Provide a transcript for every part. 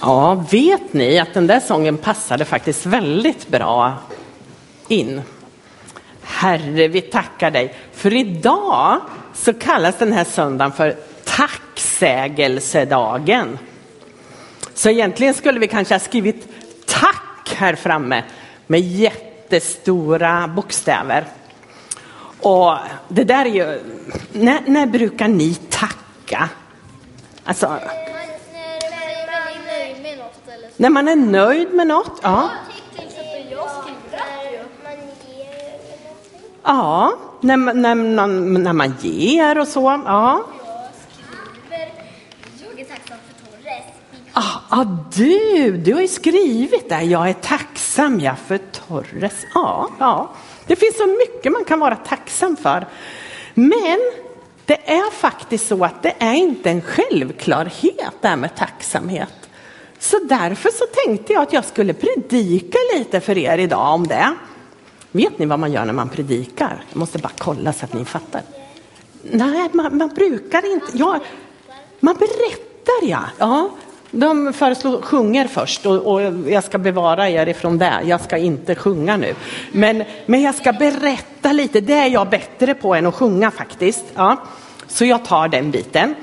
Ja, vet ni att den där sången passade faktiskt väldigt bra in. Herre, vi tackar dig. För idag så kallas den här söndagen för tacksägelsedagen. Så egentligen skulle vi kanske ha skrivit tack här framme med jättestora bokstäver. Och det där är ju, när, när brukar ni tacka? Alltså, när man är nöjd med något? Ja. Ja, när, när, när, när man ger och så. Ja. Jag är tacksam för Torres. Ah, ah, du, du har ju skrivit där, jag är tacksam ja, för Torres. Ja, ja, det finns så mycket man kan vara tacksam för. Men det är faktiskt så att det är inte en självklarhet det här med tacksamhet. Så därför så tänkte jag att jag skulle predika lite för er idag om det. Vet ni vad man gör när man predikar? Jag måste bara kolla så att ni fattar. Nej, man, man brukar inte. Ja, man berättar ja. ja. De föreslår sjunger först och, och, jag ska bevara er ifrån det. Jag ska inte sjunga nu. Men, men jag ska berätta lite. Det är jag bättre på än att sjunga faktiskt. Ja. Så jag tar den biten.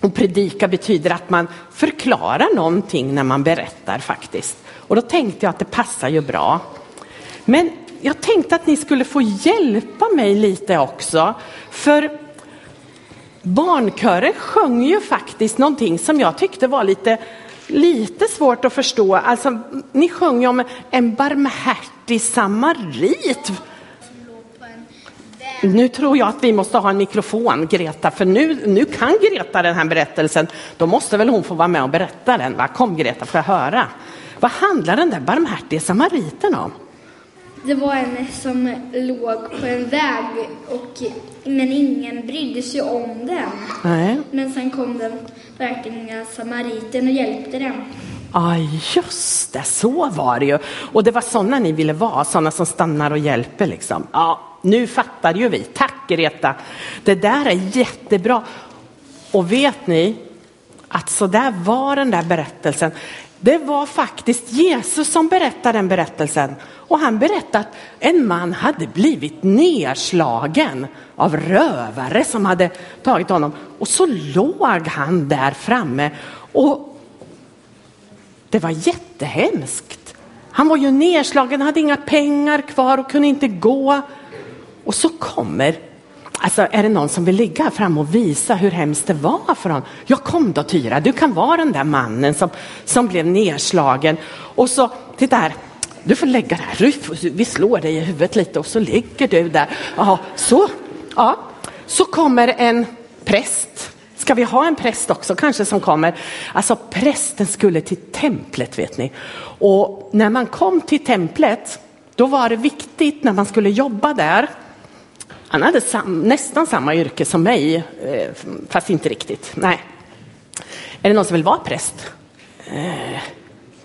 Och predika betyder att man förklarar någonting när man berättar faktiskt. Och då tänkte jag att det passar ju bra. Men jag tänkte att ni skulle få hjälpa mig lite också. För barnkören sjöng ju faktiskt någonting som jag tyckte var lite, lite svårt att förstå. Alltså, ni sjöng ju om en barmhärtig samarit. Nu tror jag att vi måste ha en mikrofon, Greta, för nu, nu kan Greta den här berättelsen. Då måste väl hon få vara med och berätta den. Va? Kom Greta, får jag höra. Vad handlar den där barmhärtige samariten om? Det var en som låg på en väg, och, men ingen brydde sig om den. Nej. Men sen kom den verkligen samariten och hjälpte den. Ja, just det, så var det ju. Och det var sådana ni ville vara, sådana som stannar och hjälper liksom. Ja, nu fattar ju vi. Tack Greta. Det där är jättebra. Och vet ni att så där var den där berättelsen. Det var faktiskt Jesus som berättade den berättelsen. Och han berättade att en man hade blivit nedslagen av rövare som hade tagit honom. Och så låg han där framme. Och det var jättehemskt. Han var ju nedslagen, hade inga pengar kvar och kunde inte gå. Och så kommer, alltså är det någon som vill ligga fram och visa hur hemskt det var för honom? Ja kom då Tyra, du kan vara den där mannen som, som blev nedslagen. Och så, titta här, du får lägga det här, vi slår dig i huvudet lite och så ligger du där. Ja, så, ja. så kommer en präst. Ska vi ha en präst också kanske som kommer? Alltså prästen skulle till templet vet ni. Och när man kom till templet, då var det viktigt när man skulle jobba där han hade sam, nästan samma yrke som mig, eh, fast inte riktigt. Nej. Är det någon som vill vara präst? Eh,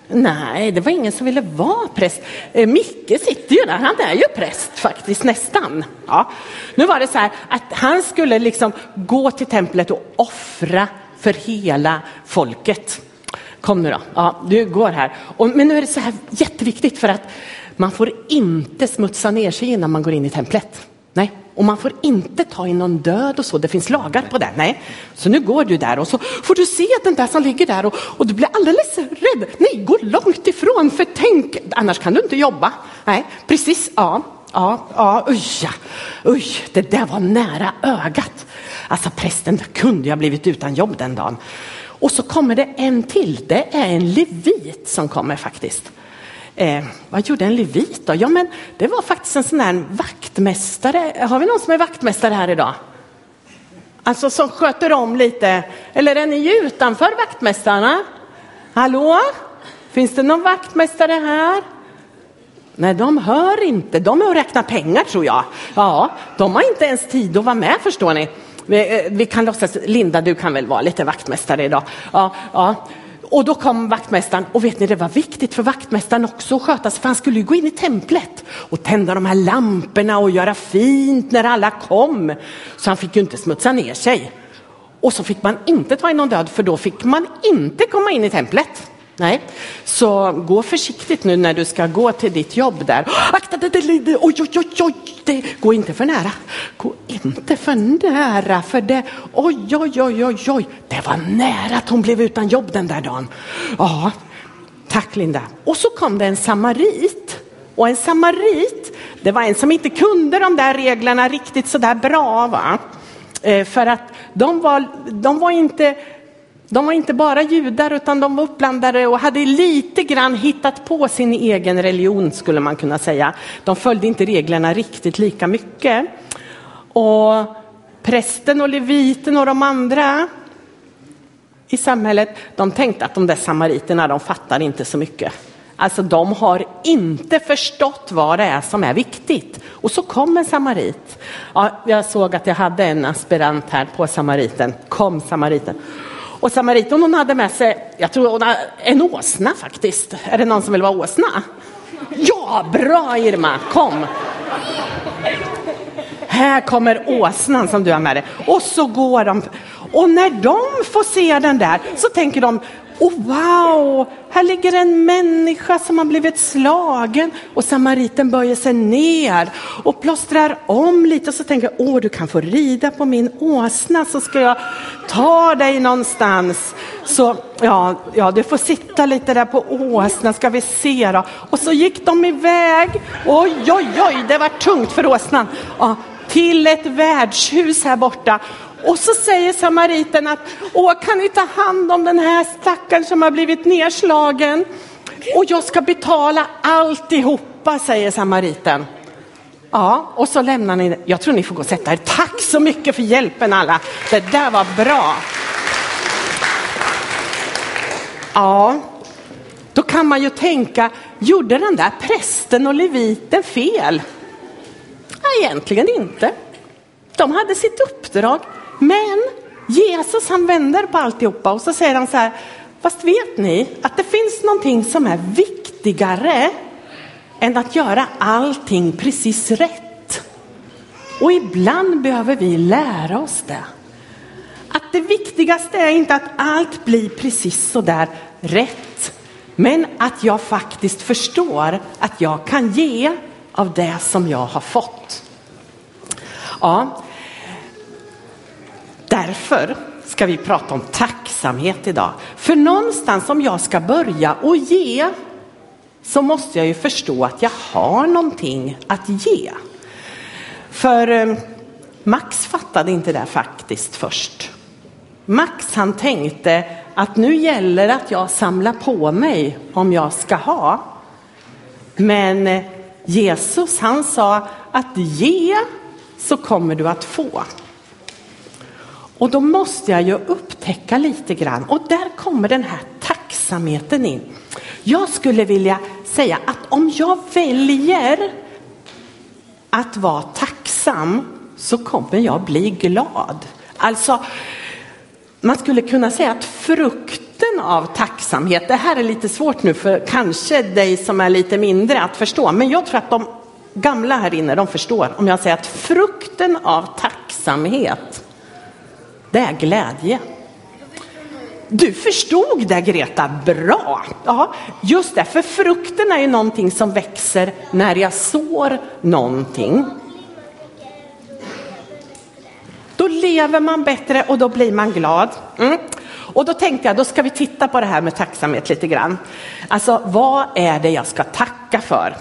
nej, det var ingen som ville vara präst. Eh, Micke sitter ju där, han är ju präst faktiskt, nästan. Ja. Nu var det så här att han skulle liksom gå till templet och offra för hela folket. Kom nu då, ja, du går här. Och, men nu är det så här jätteviktigt för att man får inte smutsa ner sig innan man går in i templet. Nej, och man får inte ta in någon död och så, det finns lagar på det. Nej. Så nu går du där och så får du se den där som ligger där och, och du blir alldeles rädd. Nej, gå långt ifrån för tänk, annars kan du inte jobba. Nej, precis, ja. Ja, ja, uj, ja. uj, det där var nära ögat. Alltså prästen kunde ju ha blivit utan jobb den dagen. Och så kommer det en till, det är en levit som kommer faktiskt. Eh, vad gjorde en levit då? Ja, men det var faktiskt en sån där vaktmästare. Har vi någon som är vaktmästare här idag? Alltså som sköter om lite. Eller är ni utanför vaktmästarna? Hallå? Finns det någon vaktmästare här? Nej, de hör inte. De är och räknar pengar tror jag. Ja, de har inte ens tid att vara med förstår ni. Vi, eh, vi kan låtsas, Linda du kan väl vara lite vaktmästare idag. Ja, ja. Och då kom vaktmästaren och vet ni det var viktigt för vaktmästaren också att sköta sig för han skulle ju gå in i templet och tända de här lamporna och göra fint när alla kom. Så han fick ju inte smutsa ner sig. Och så fick man inte ta in någon död för då fick man inte komma in i templet. Nej, så gå försiktigt nu när du ska gå till ditt jobb där. Akta, det, det, det, oj, oj, oj, oj, det, gå inte för nära. Gå inte för nära, för det, oj, oj, oj, oj, oj, det var nära att hon blev utan jobb den där dagen. Ja, tack Linda. Och så kom det en samarit. Och en samarit, det var en som inte kunde de där reglerna riktigt så där bra. Va? Eh, för att de var, de var inte de var inte bara judar utan de var uppblandade och hade lite grann hittat på sin egen religion skulle man kunna säga. De följde inte reglerna riktigt lika mycket. Och prästen och leviten och de andra i samhället, de tänkte att de där samariterna, de fattar inte så mycket. Alltså de har inte förstått vad det är som är viktigt. Och så kom en samarit. Ja, jag såg att jag hade en aspirant här på samariten. Kom samariten. Och samariten hon hade med sig, jag tror hon hade en åsna faktiskt. Är det någon som vill vara åsna? Ja, bra Irma, kom. Här kommer åsnan som du har med dig. Och så går de. Och när de får se den där så tänker de, Oh, wow, här ligger en människa som har blivit slagen och samariten böjer sig ner och plåstrar om lite och så tänker jag, åh du kan få rida på min åsna så ska jag ta dig någonstans. Så ja, ja du får sitta lite där på åsnan ska vi se då. Och så gick de iväg, oj oj oj det var tungt för åsnan. Ja, till ett värdshus här borta och så säger samariten att, åh kan ni ta hand om den här stackaren som har blivit nedslagen? Och jag ska betala alltihopa, säger samariten. Ja, och så lämnar ni, jag tror ni får gå och sätta er. Tack så mycket för hjälpen alla, det där var bra. Ja, då kan man ju tänka, gjorde den där prästen och leviten fel? Nej, egentligen inte. De hade sitt uppdrag. Men Jesus han vänder på alltihopa och så säger han så här, fast vet ni att det finns någonting som är viktigare än att göra allting precis rätt. Och ibland behöver vi lära oss det. Att det viktigaste är inte att allt blir precis så där rätt, men att jag faktiskt förstår att jag kan ge av det som jag har fått. Ja, Därför ska vi prata om tacksamhet idag. För någonstans om jag ska börja och ge så måste jag ju förstå att jag har någonting att ge. För eh, Max fattade inte det faktiskt först. Max han tänkte att nu gäller det att jag samlar på mig om jag ska ha. Men eh, Jesus han sa att ge så kommer du att få. Och då måste jag ju upptäcka lite grann och där kommer den här tacksamheten in. Jag skulle vilja säga att om jag väljer att vara tacksam så kommer jag bli glad. Alltså, man skulle kunna säga att frukten av tacksamhet, det här är lite svårt nu för kanske dig som är lite mindre att förstå, men jag tror att de gamla här inne, de förstår om jag säger att frukten av tacksamhet det är glädje. Du förstod det Greta, bra! Ja, just det, för frukten är ju någonting som växer när jag sår någonting. Då lever man bättre och då blir man glad. Mm. Och då tänkte jag, då ska vi titta på det här med tacksamhet lite grann. Alltså, vad är det jag ska tacka för?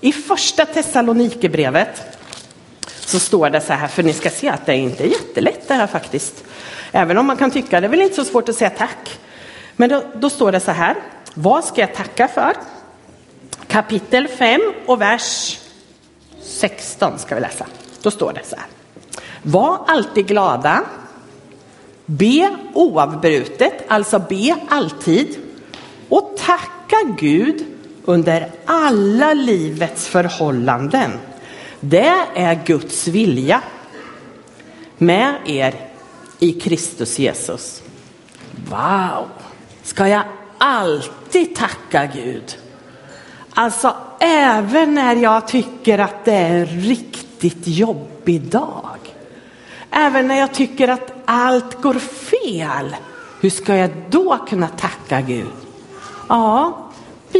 I första Thessalonikerbrevet så står det så här, för ni ska se att det är inte jättelätt det här faktiskt. Även om man kan tycka det är väl inte så svårt att säga tack. Men då, då står det så här, vad ska jag tacka för? Kapitel 5 och vers 16 ska vi läsa. Då står det så här. Var alltid glada. Be oavbrutet, alltså be alltid. Och tacka Gud under alla livets förhållanden det är Guds vilja med er i Kristus Jesus. Wow! Ska jag alltid tacka Gud? Alltså även när jag tycker att det är en riktigt jobbig dag. Även när jag tycker att allt går fel. Hur ska jag då kunna tacka Gud? Ja,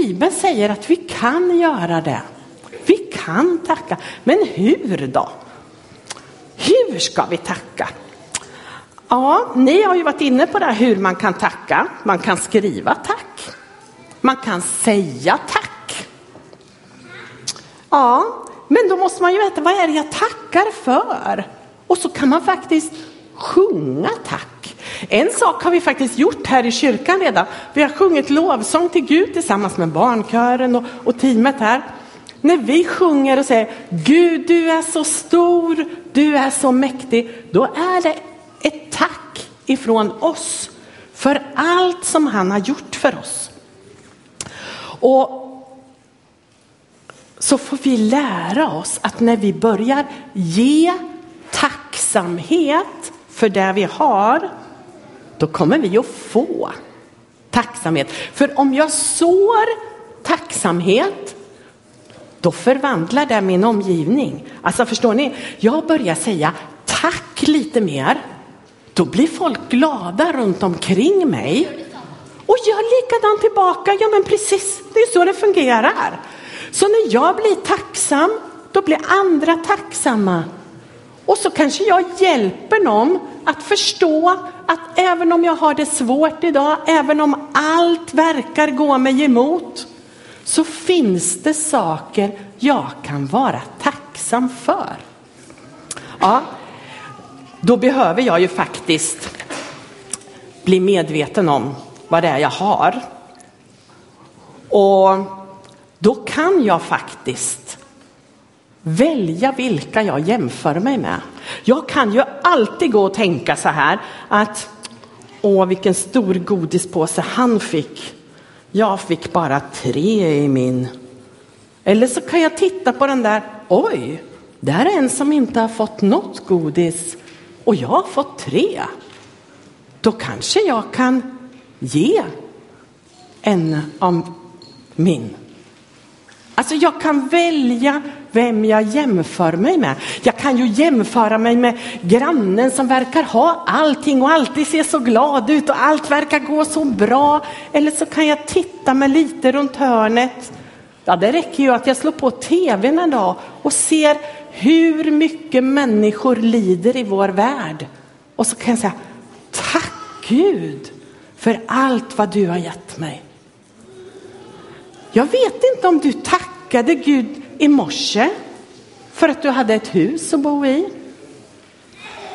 Bibeln säger att vi kan göra det. Vi kan tacka. Men hur då? Hur ska vi tacka? Ja, ni har ju varit inne på det här hur man kan tacka. Man kan skriva tack. Man kan säga tack. Ja, men då måste man ju veta vad är det jag tackar för? Och så kan man faktiskt sjunga tack. En sak har vi faktiskt gjort här i kyrkan redan. Vi har sjungit lovsång till Gud tillsammans med barnkören och, och teamet här. När vi sjunger och säger Gud du är så stor, du är så mäktig, då är det ett tack ifrån oss för allt som han har gjort för oss. Och så får vi lära oss att när vi börjar ge tacksamhet för det vi har, då kommer vi att få tacksamhet. För om jag sår tacksamhet, då förvandlar det min omgivning. Alltså förstår ni, jag börjar säga tack lite mer, då blir folk glada runt omkring mig. Och gör likadant tillbaka, ja men precis, det är så det fungerar. Så när jag blir tacksam, då blir andra tacksamma. Och så kanske jag hjälper någon att förstå att även om jag har det svårt idag, även om allt verkar gå mig emot, så finns det saker jag kan vara tacksam för. Ja, då behöver jag ju faktiskt bli medveten om vad det är jag har. Och då kan jag faktiskt välja vilka jag jämför mig med. Jag kan ju alltid gå och tänka så här att åh vilken stor godispåse han fick. Jag fick bara tre i min. Eller så kan jag titta på den där, oj, där är en som inte har fått något godis och jag har fått tre. Då kanske jag kan ge en av min. Alltså jag kan välja vem jag jämför mig med. Jag kan ju jämföra mig med grannen som verkar ha allting och alltid ser så glad ut och allt verkar gå så bra. Eller så kan jag titta mig lite runt hörnet. Ja, det räcker ju att jag slår på tvn en dag och ser hur mycket människor lider i vår värld. Och så kan jag säga tack Gud för allt vad du har gett mig. Jag vet inte om du tackade Gud i morse för att du hade ett hus att bo i.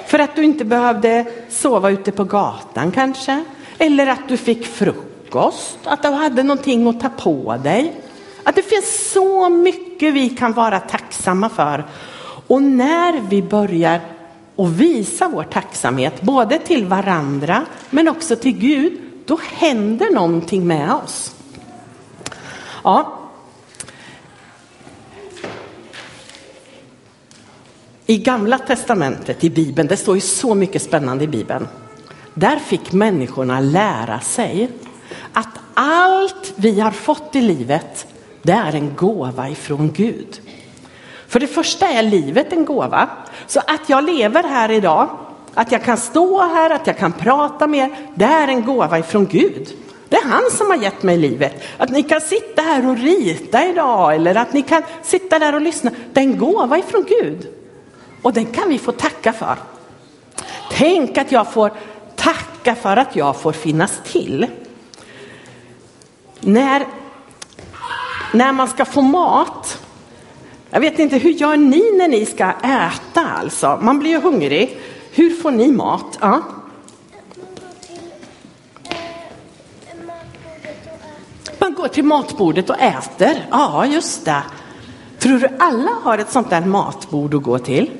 För att du inte behövde sova ute på gatan kanske. Eller att du fick frukost, att du hade någonting att ta på dig. Att det finns så mycket vi kan vara tacksamma för. Och när vi börjar att visa vår tacksamhet, både till varandra men också till Gud, då händer någonting med oss. Ja. I gamla testamentet, i Bibeln, det står ju så mycket spännande i Bibeln. Där fick människorna lära sig att allt vi har fått i livet, det är en gåva ifrån Gud. För det första är livet en gåva. Så att jag lever här idag, att jag kan stå här, att jag kan prata med er, det är en gåva ifrån Gud. Det är han som har gett mig livet. Att ni kan sitta här och rita idag eller att ni kan sitta där och lyssna. Det är en gåva ifrån Gud. Och den kan vi få tacka för. Tänk att jag får tacka för att jag får finnas till. När, när man ska få mat, jag vet inte, hur gör ni när ni ska äta alltså? Man blir ju hungrig. Hur får ni mat? Ja. Man går till matbordet och äter. Ja, just det. Tror du alla har ett sånt där matbord att gå till?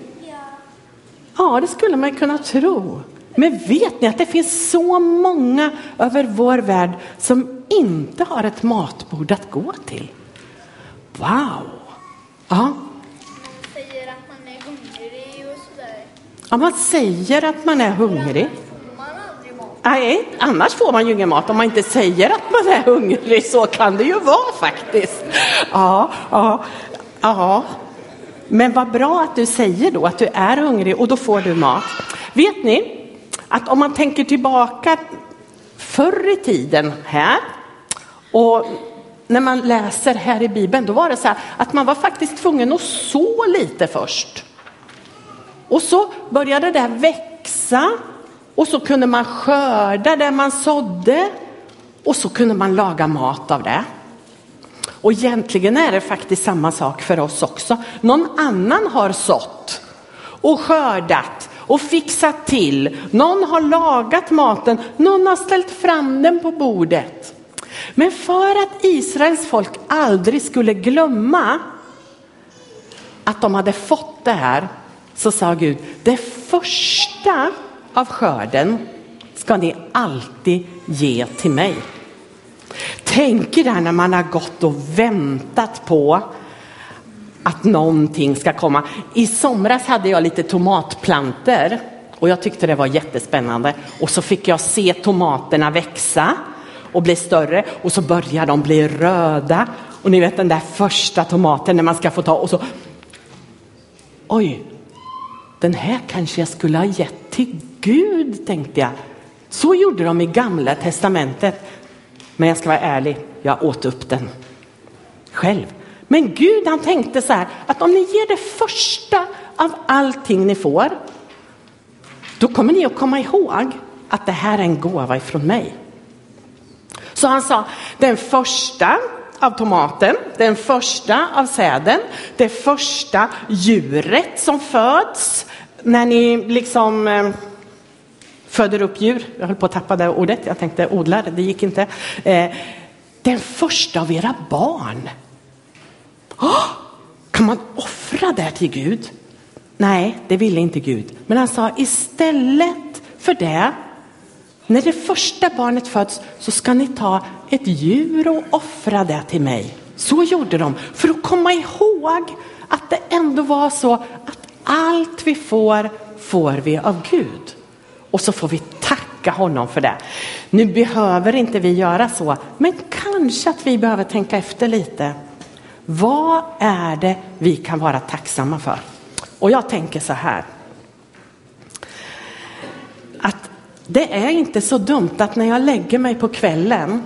Ja, det skulle man kunna tro. Men vet ni att det finns så många över vår värld som inte har ett matbord att gå till? Wow! Ja. Säger att man är hungrig och sådär. ja, man säger att man är hungrig. Får man aldrig mat? Nej, annars får man ju ingen mat om man inte säger att man är hungrig. Så kan det ju vara faktiskt. Ja, ja, ja. Men vad bra att du säger då att du är hungrig och då får du mat. Vet ni att om man tänker tillbaka förr i tiden här Och när man läser här i Bibeln, då var det så här att man var faktiskt tvungen att så lite först. Och så började det växa och så kunde man skörda det man sådde och så kunde man laga mat av det. Och egentligen är det faktiskt samma sak för oss också. Någon annan har sått och skördat och fixat till. Någon har lagat maten, någon har ställt fram den på bordet. Men för att Israels folk aldrig skulle glömma att de hade fått det här så sa Gud, det första av skörden ska ni alltid ge till mig. Tänk er där när man har gått och väntat på att någonting ska komma. I somras hade jag lite tomatplanter och jag tyckte det var jättespännande. Och så fick jag se tomaterna växa och bli större och så börjar de bli röda. Och ni vet den där första tomaten när man ska få ta och så. Oj, den här kanske jag skulle ha gett till Gud, tänkte jag. Så gjorde de i gamla testamentet. Men jag ska vara ärlig, jag åt upp den själv. Men Gud han tänkte så här att om ni ger det första av allting ni får, då kommer ni att komma ihåg att det här är en gåva ifrån mig. Så han sa, den första av tomaten, den första av säden, det första djuret som föds när ni liksom eh, föder upp djur. Jag höll på att tappa det ordet, jag tänkte odlar, det gick inte. Eh, den första av era barn. Oh, kan man offra det till Gud? Nej, det ville inte Gud. Men han sa istället för det när det första barnet föds så ska ni ta ett djur och offra det till mig. Så gjorde de för att komma ihåg att det ändå var så att allt vi får, får vi av Gud. Och så får vi tacka honom för det. Nu behöver inte vi göra så, men kanske att vi behöver tänka efter lite. Vad är det vi kan vara tacksamma för? Och jag tänker så här. Att Det är inte så dumt att när jag lägger mig på kvällen,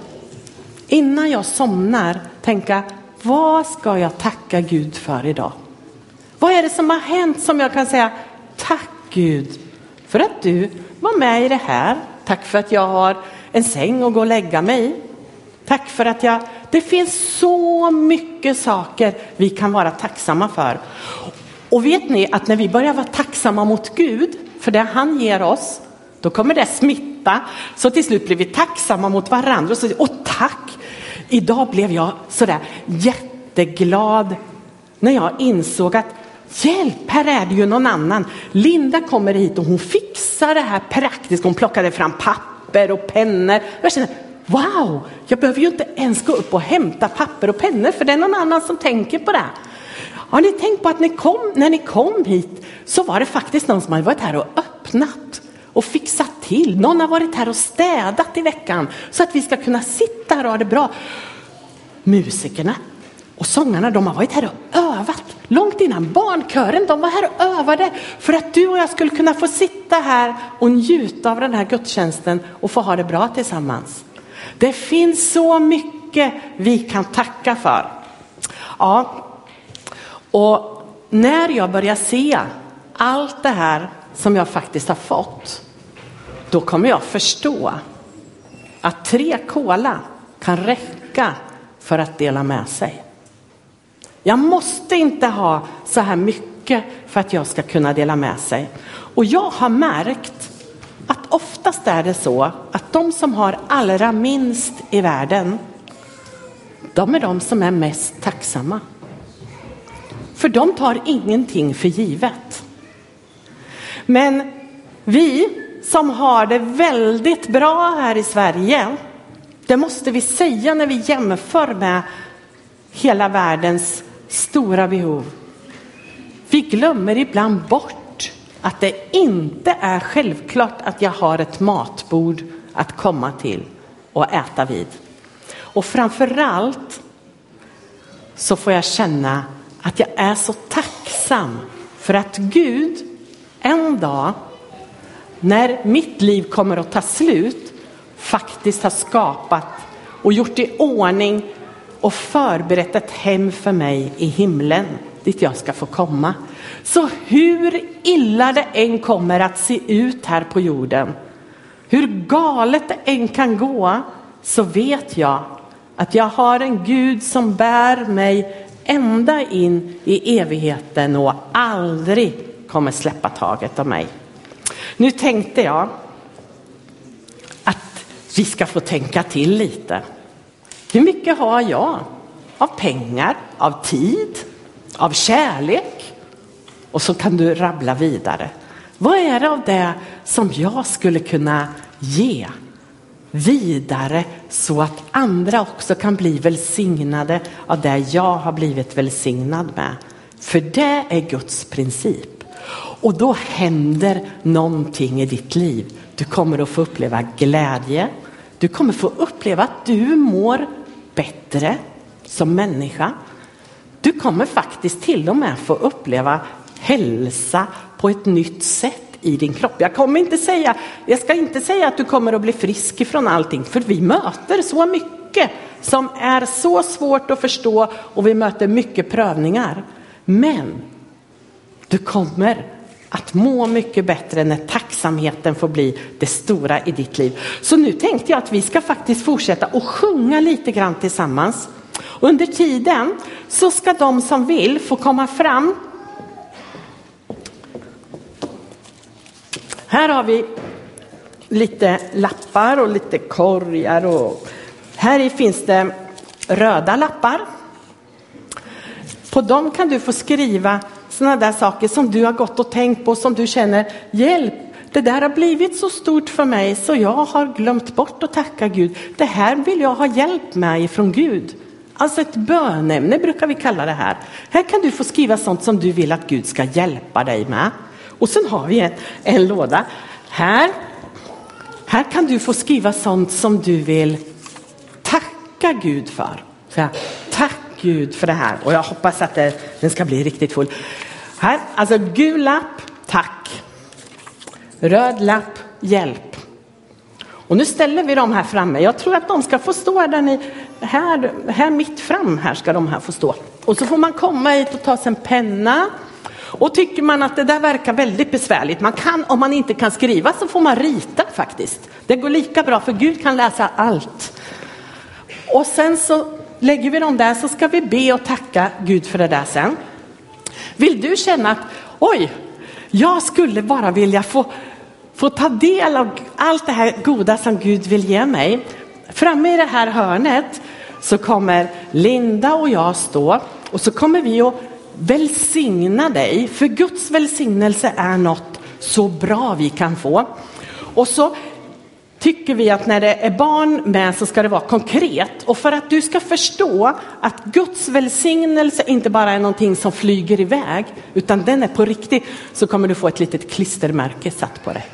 innan jag somnar, tänka vad ska jag tacka Gud för idag? Vad är det som har hänt som jag kan säga tack Gud för att du var med i det här. Tack för att jag har en säng att gå och lägga mig i. Tack för att jag... Det finns så mycket saker vi kan vara tacksamma för. Och vet ni att när vi börjar vara tacksamma mot Gud för det han ger oss då kommer det smitta. Så till slut blir vi tacksamma mot varandra och säger, åh tack. Idag blev jag sådär jätteglad när jag insåg att hjälp, här är det ju någon annan. Linda kommer hit och hon fixar det här praktiskt. Hon plockade fram papper och pennor. Jag känner wow, jag behöver ju inte ens gå upp och hämta papper och pennor för det är någon annan som tänker på det. Har ni tänkt på att ni kom, när ni kom hit så var det faktiskt någon som hade varit här och öppnat och fixat till. Någon har varit här och städat i veckan så att vi ska kunna sitta här och ha det bra. Musikerna och sångarna de har varit här och övat långt innan barnkören. De var här och övade för att du och jag skulle kunna få sitta här och njuta av den här gudstjänsten och få ha det bra tillsammans. Det finns så mycket vi kan tacka för. Ja, och när jag börjar se allt det här som jag faktiskt har fått då kommer jag förstå att tre kola kan räcka för att dela med sig. Jag måste inte ha så här mycket för att jag ska kunna dela med sig. Och jag har märkt att oftast är det så att de som har allra minst i världen, de är de som är mest tacksamma. För de tar ingenting för givet. Men vi som har det väldigt bra här i Sverige. Det måste vi säga när vi jämför med hela världens stora behov. Vi glömmer ibland bort att det inte är självklart att jag har ett matbord att komma till och äta vid. Och framför allt så får jag känna att jag är så tacksam för att Gud en dag när mitt liv kommer att ta slut faktiskt har skapat och gjort i ordning och förberett ett hem för mig i himlen dit jag ska få komma. Så hur illa det än kommer att se ut här på jorden, hur galet det än kan gå, så vet jag att jag har en Gud som bär mig ända in i evigheten och aldrig kommer släppa taget om mig. Nu tänkte jag att vi ska få tänka till lite. Hur mycket har jag av pengar, av tid, av kärlek? Och så kan du rabbla vidare. Vad är det av det som jag skulle kunna ge vidare så att andra också kan bli välsignade av det jag har blivit välsignad med? För det är Guds princip. Och då händer någonting i ditt liv. Du kommer att få uppleva glädje. Du kommer få uppleva att du mår bättre som människa. Du kommer faktiskt till och med få uppleva hälsa på ett nytt sätt i din kropp. Jag kommer inte säga, jag ska inte säga att du kommer att bli frisk ifrån allting, för vi möter så mycket som är så svårt att förstå och vi möter mycket prövningar. Men du kommer att må mycket bättre när tacksamheten får bli det stora i ditt liv. Så nu tänkte jag att vi ska faktiskt fortsätta och sjunga lite grann tillsammans. Under tiden så ska de som vill få komma fram. Här har vi lite lappar och lite korgar och här finns det röda lappar. På dem kan du få skriva sådana där saker som du har gått och tänkt på som du känner hjälp. Det där har blivit så stort för mig så jag har glömt bort att tacka Gud. Det här vill jag ha hjälp med ifrån Gud. Alltså ett bönämne brukar vi kalla det här. Här kan du få skriva sånt som du vill att Gud ska hjälpa dig med. Och sen har vi en, en låda. Här, här kan du få skriva sånt som du vill tacka Gud för. Så tack Gud för det här och jag hoppas att det, den ska bli riktigt full. Här, alltså gul lapp, tack. Röd lapp, hjälp. Och nu ställer vi dem här framme. Jag tror att de ska få stå där ni, här, här mitt fram här ska de här få stå. Och så får man komma hit och ta sig en penna. Och tycker man att det där verkar väldigt besvärligt, man kan, om man inte kan skriva så får man rita faktiskt. Det går lika bra för Gud kan läsa allt. Och sen så lägger vi dem där så ska vi be och tacka Gud för det där sen. Vill du känna att oj, jag skulle bara vilja få, få ta del av allt det här goda som Gud vill ge mig. Framme i det här hörnet så kommer Linda och jag stå och så kommer vi att välsigna dig. För Guds välsignelse är något så bra vi kan få. Och så tycker vi att när det är barn med så ska det vara konkret. Och för att du ska förstå att Guds välsignelse inte bara är någonting som flyger iväg, utan den är på riktigt, så kommer du få ett litet klistermärke satt på dig.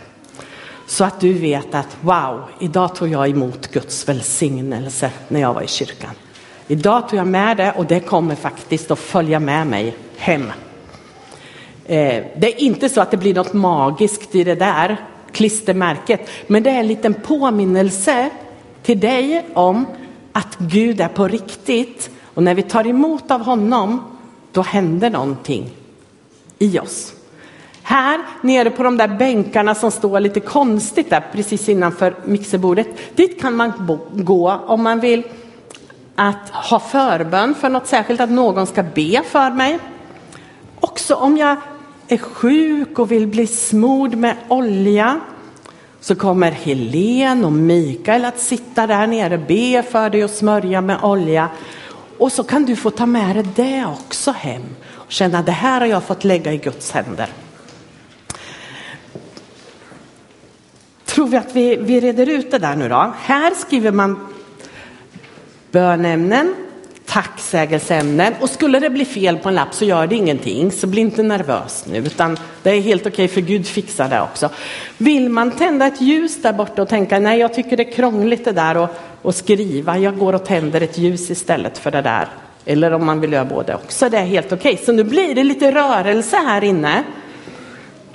Så att du vet att wow, idag tog jag emot Guds välsignelse när jag var i kyrkan. Idag tog jag med det och det kommer faktiskt att följa med mig hem. Eh, det är inte så att det blir något magiskt i det där, klistermärket. Men det är en liten påminnelse till dig om att Gud är på riktigt. Och när vi tar emot av honom, då händer någonting i oss. Här nere på de där bänkarna som står lite konstigt där precis innanför mixerbordet, dit kan man gå om man vill att ha förbön för något särskilt, att någon ska be för mig. Också om jag är sjuk och vill bli smord med olja så kommer Helen och Mikael att sitta där nere, be för dig och smörja med olja. Och så kan du få ta med dig det också hem och känna det här har jag fått lägga i Guds händer. Tror vi att vi, vi reder ut det där nu då? Här skriver man bönämnen, tacksägelseämnen. Och skulle det bli fel på en lapp så gör det ingenting, så bli inte nervös nu, utan det är helt okej för Gud fixar det också. Vill man tända ett ljus där borta och tänka, nej jag tycker det är krångligt det där att skriva, jag går och tänder ett ljus istället för det där. Eller om man vill göra både också, det är helt okej. Så nu blir det lite rörelse här inne.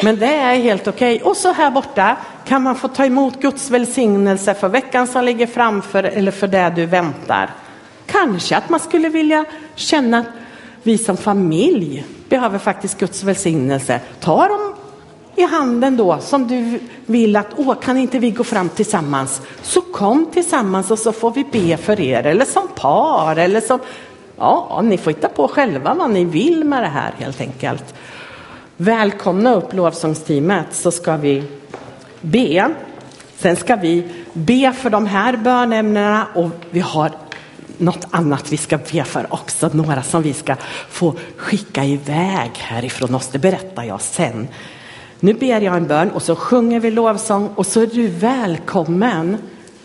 Men det är helt okej. Okay. Och så här borta kan man få ta emot Guds välsignelse för veckan som ligger framför eller för det du väntar. Kanske att man skulle vilja känna att vi som familj behöver faktiskt Guds välsignelse. Ta dem i handen då som du vill att, åh kan inte vi gå fram tillsammans? Så kom tillsammans och så får vi be för er eller som par eller som, ja ni får hitta på själva vad ni vill med det här helt enkelt. Välkomna upp lovsångsteamet så ska vi be. Sen ska vi be för de här bönämnena och vi har något annat vi ska be för också. Några som vi ska få skicka iväg härifrån oss. Det berättar jag sen. Nu ber jag en bön och så sjunger vi lovsång och så är du välkommen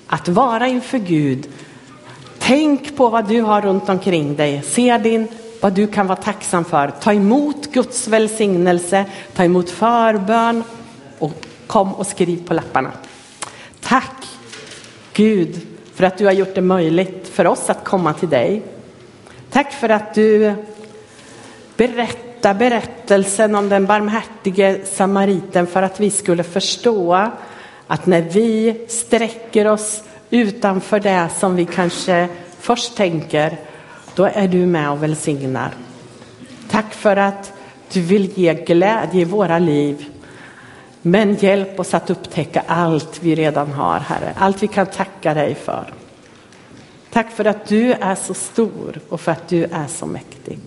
att vara inför Gud. Tänk på vad du har runt omkring dig. Se din, vad du kan vara tacksam för. Ta emot Guds välsignelse, ta emot förbön och kom och skriv på lapparna. Tack Gud för att du har gjort det möjligt för oss att komma till dig. Tack för att du berättar berättelsen om den barmhärtige samariten för att vi skulle förstå att när vi sträcker oss utanför det som vi kanske först tänker, då är du med och välsignar. Tack för att du vill ge glädje i våra liv. Men hjälp oss att upptäcka allt vi redan har, Herre. Allt vi kan tacka dig för. Tack för att du är så stor och för att du är så mäktig.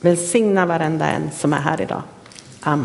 Välsigna varenda en som är här idag. Amen.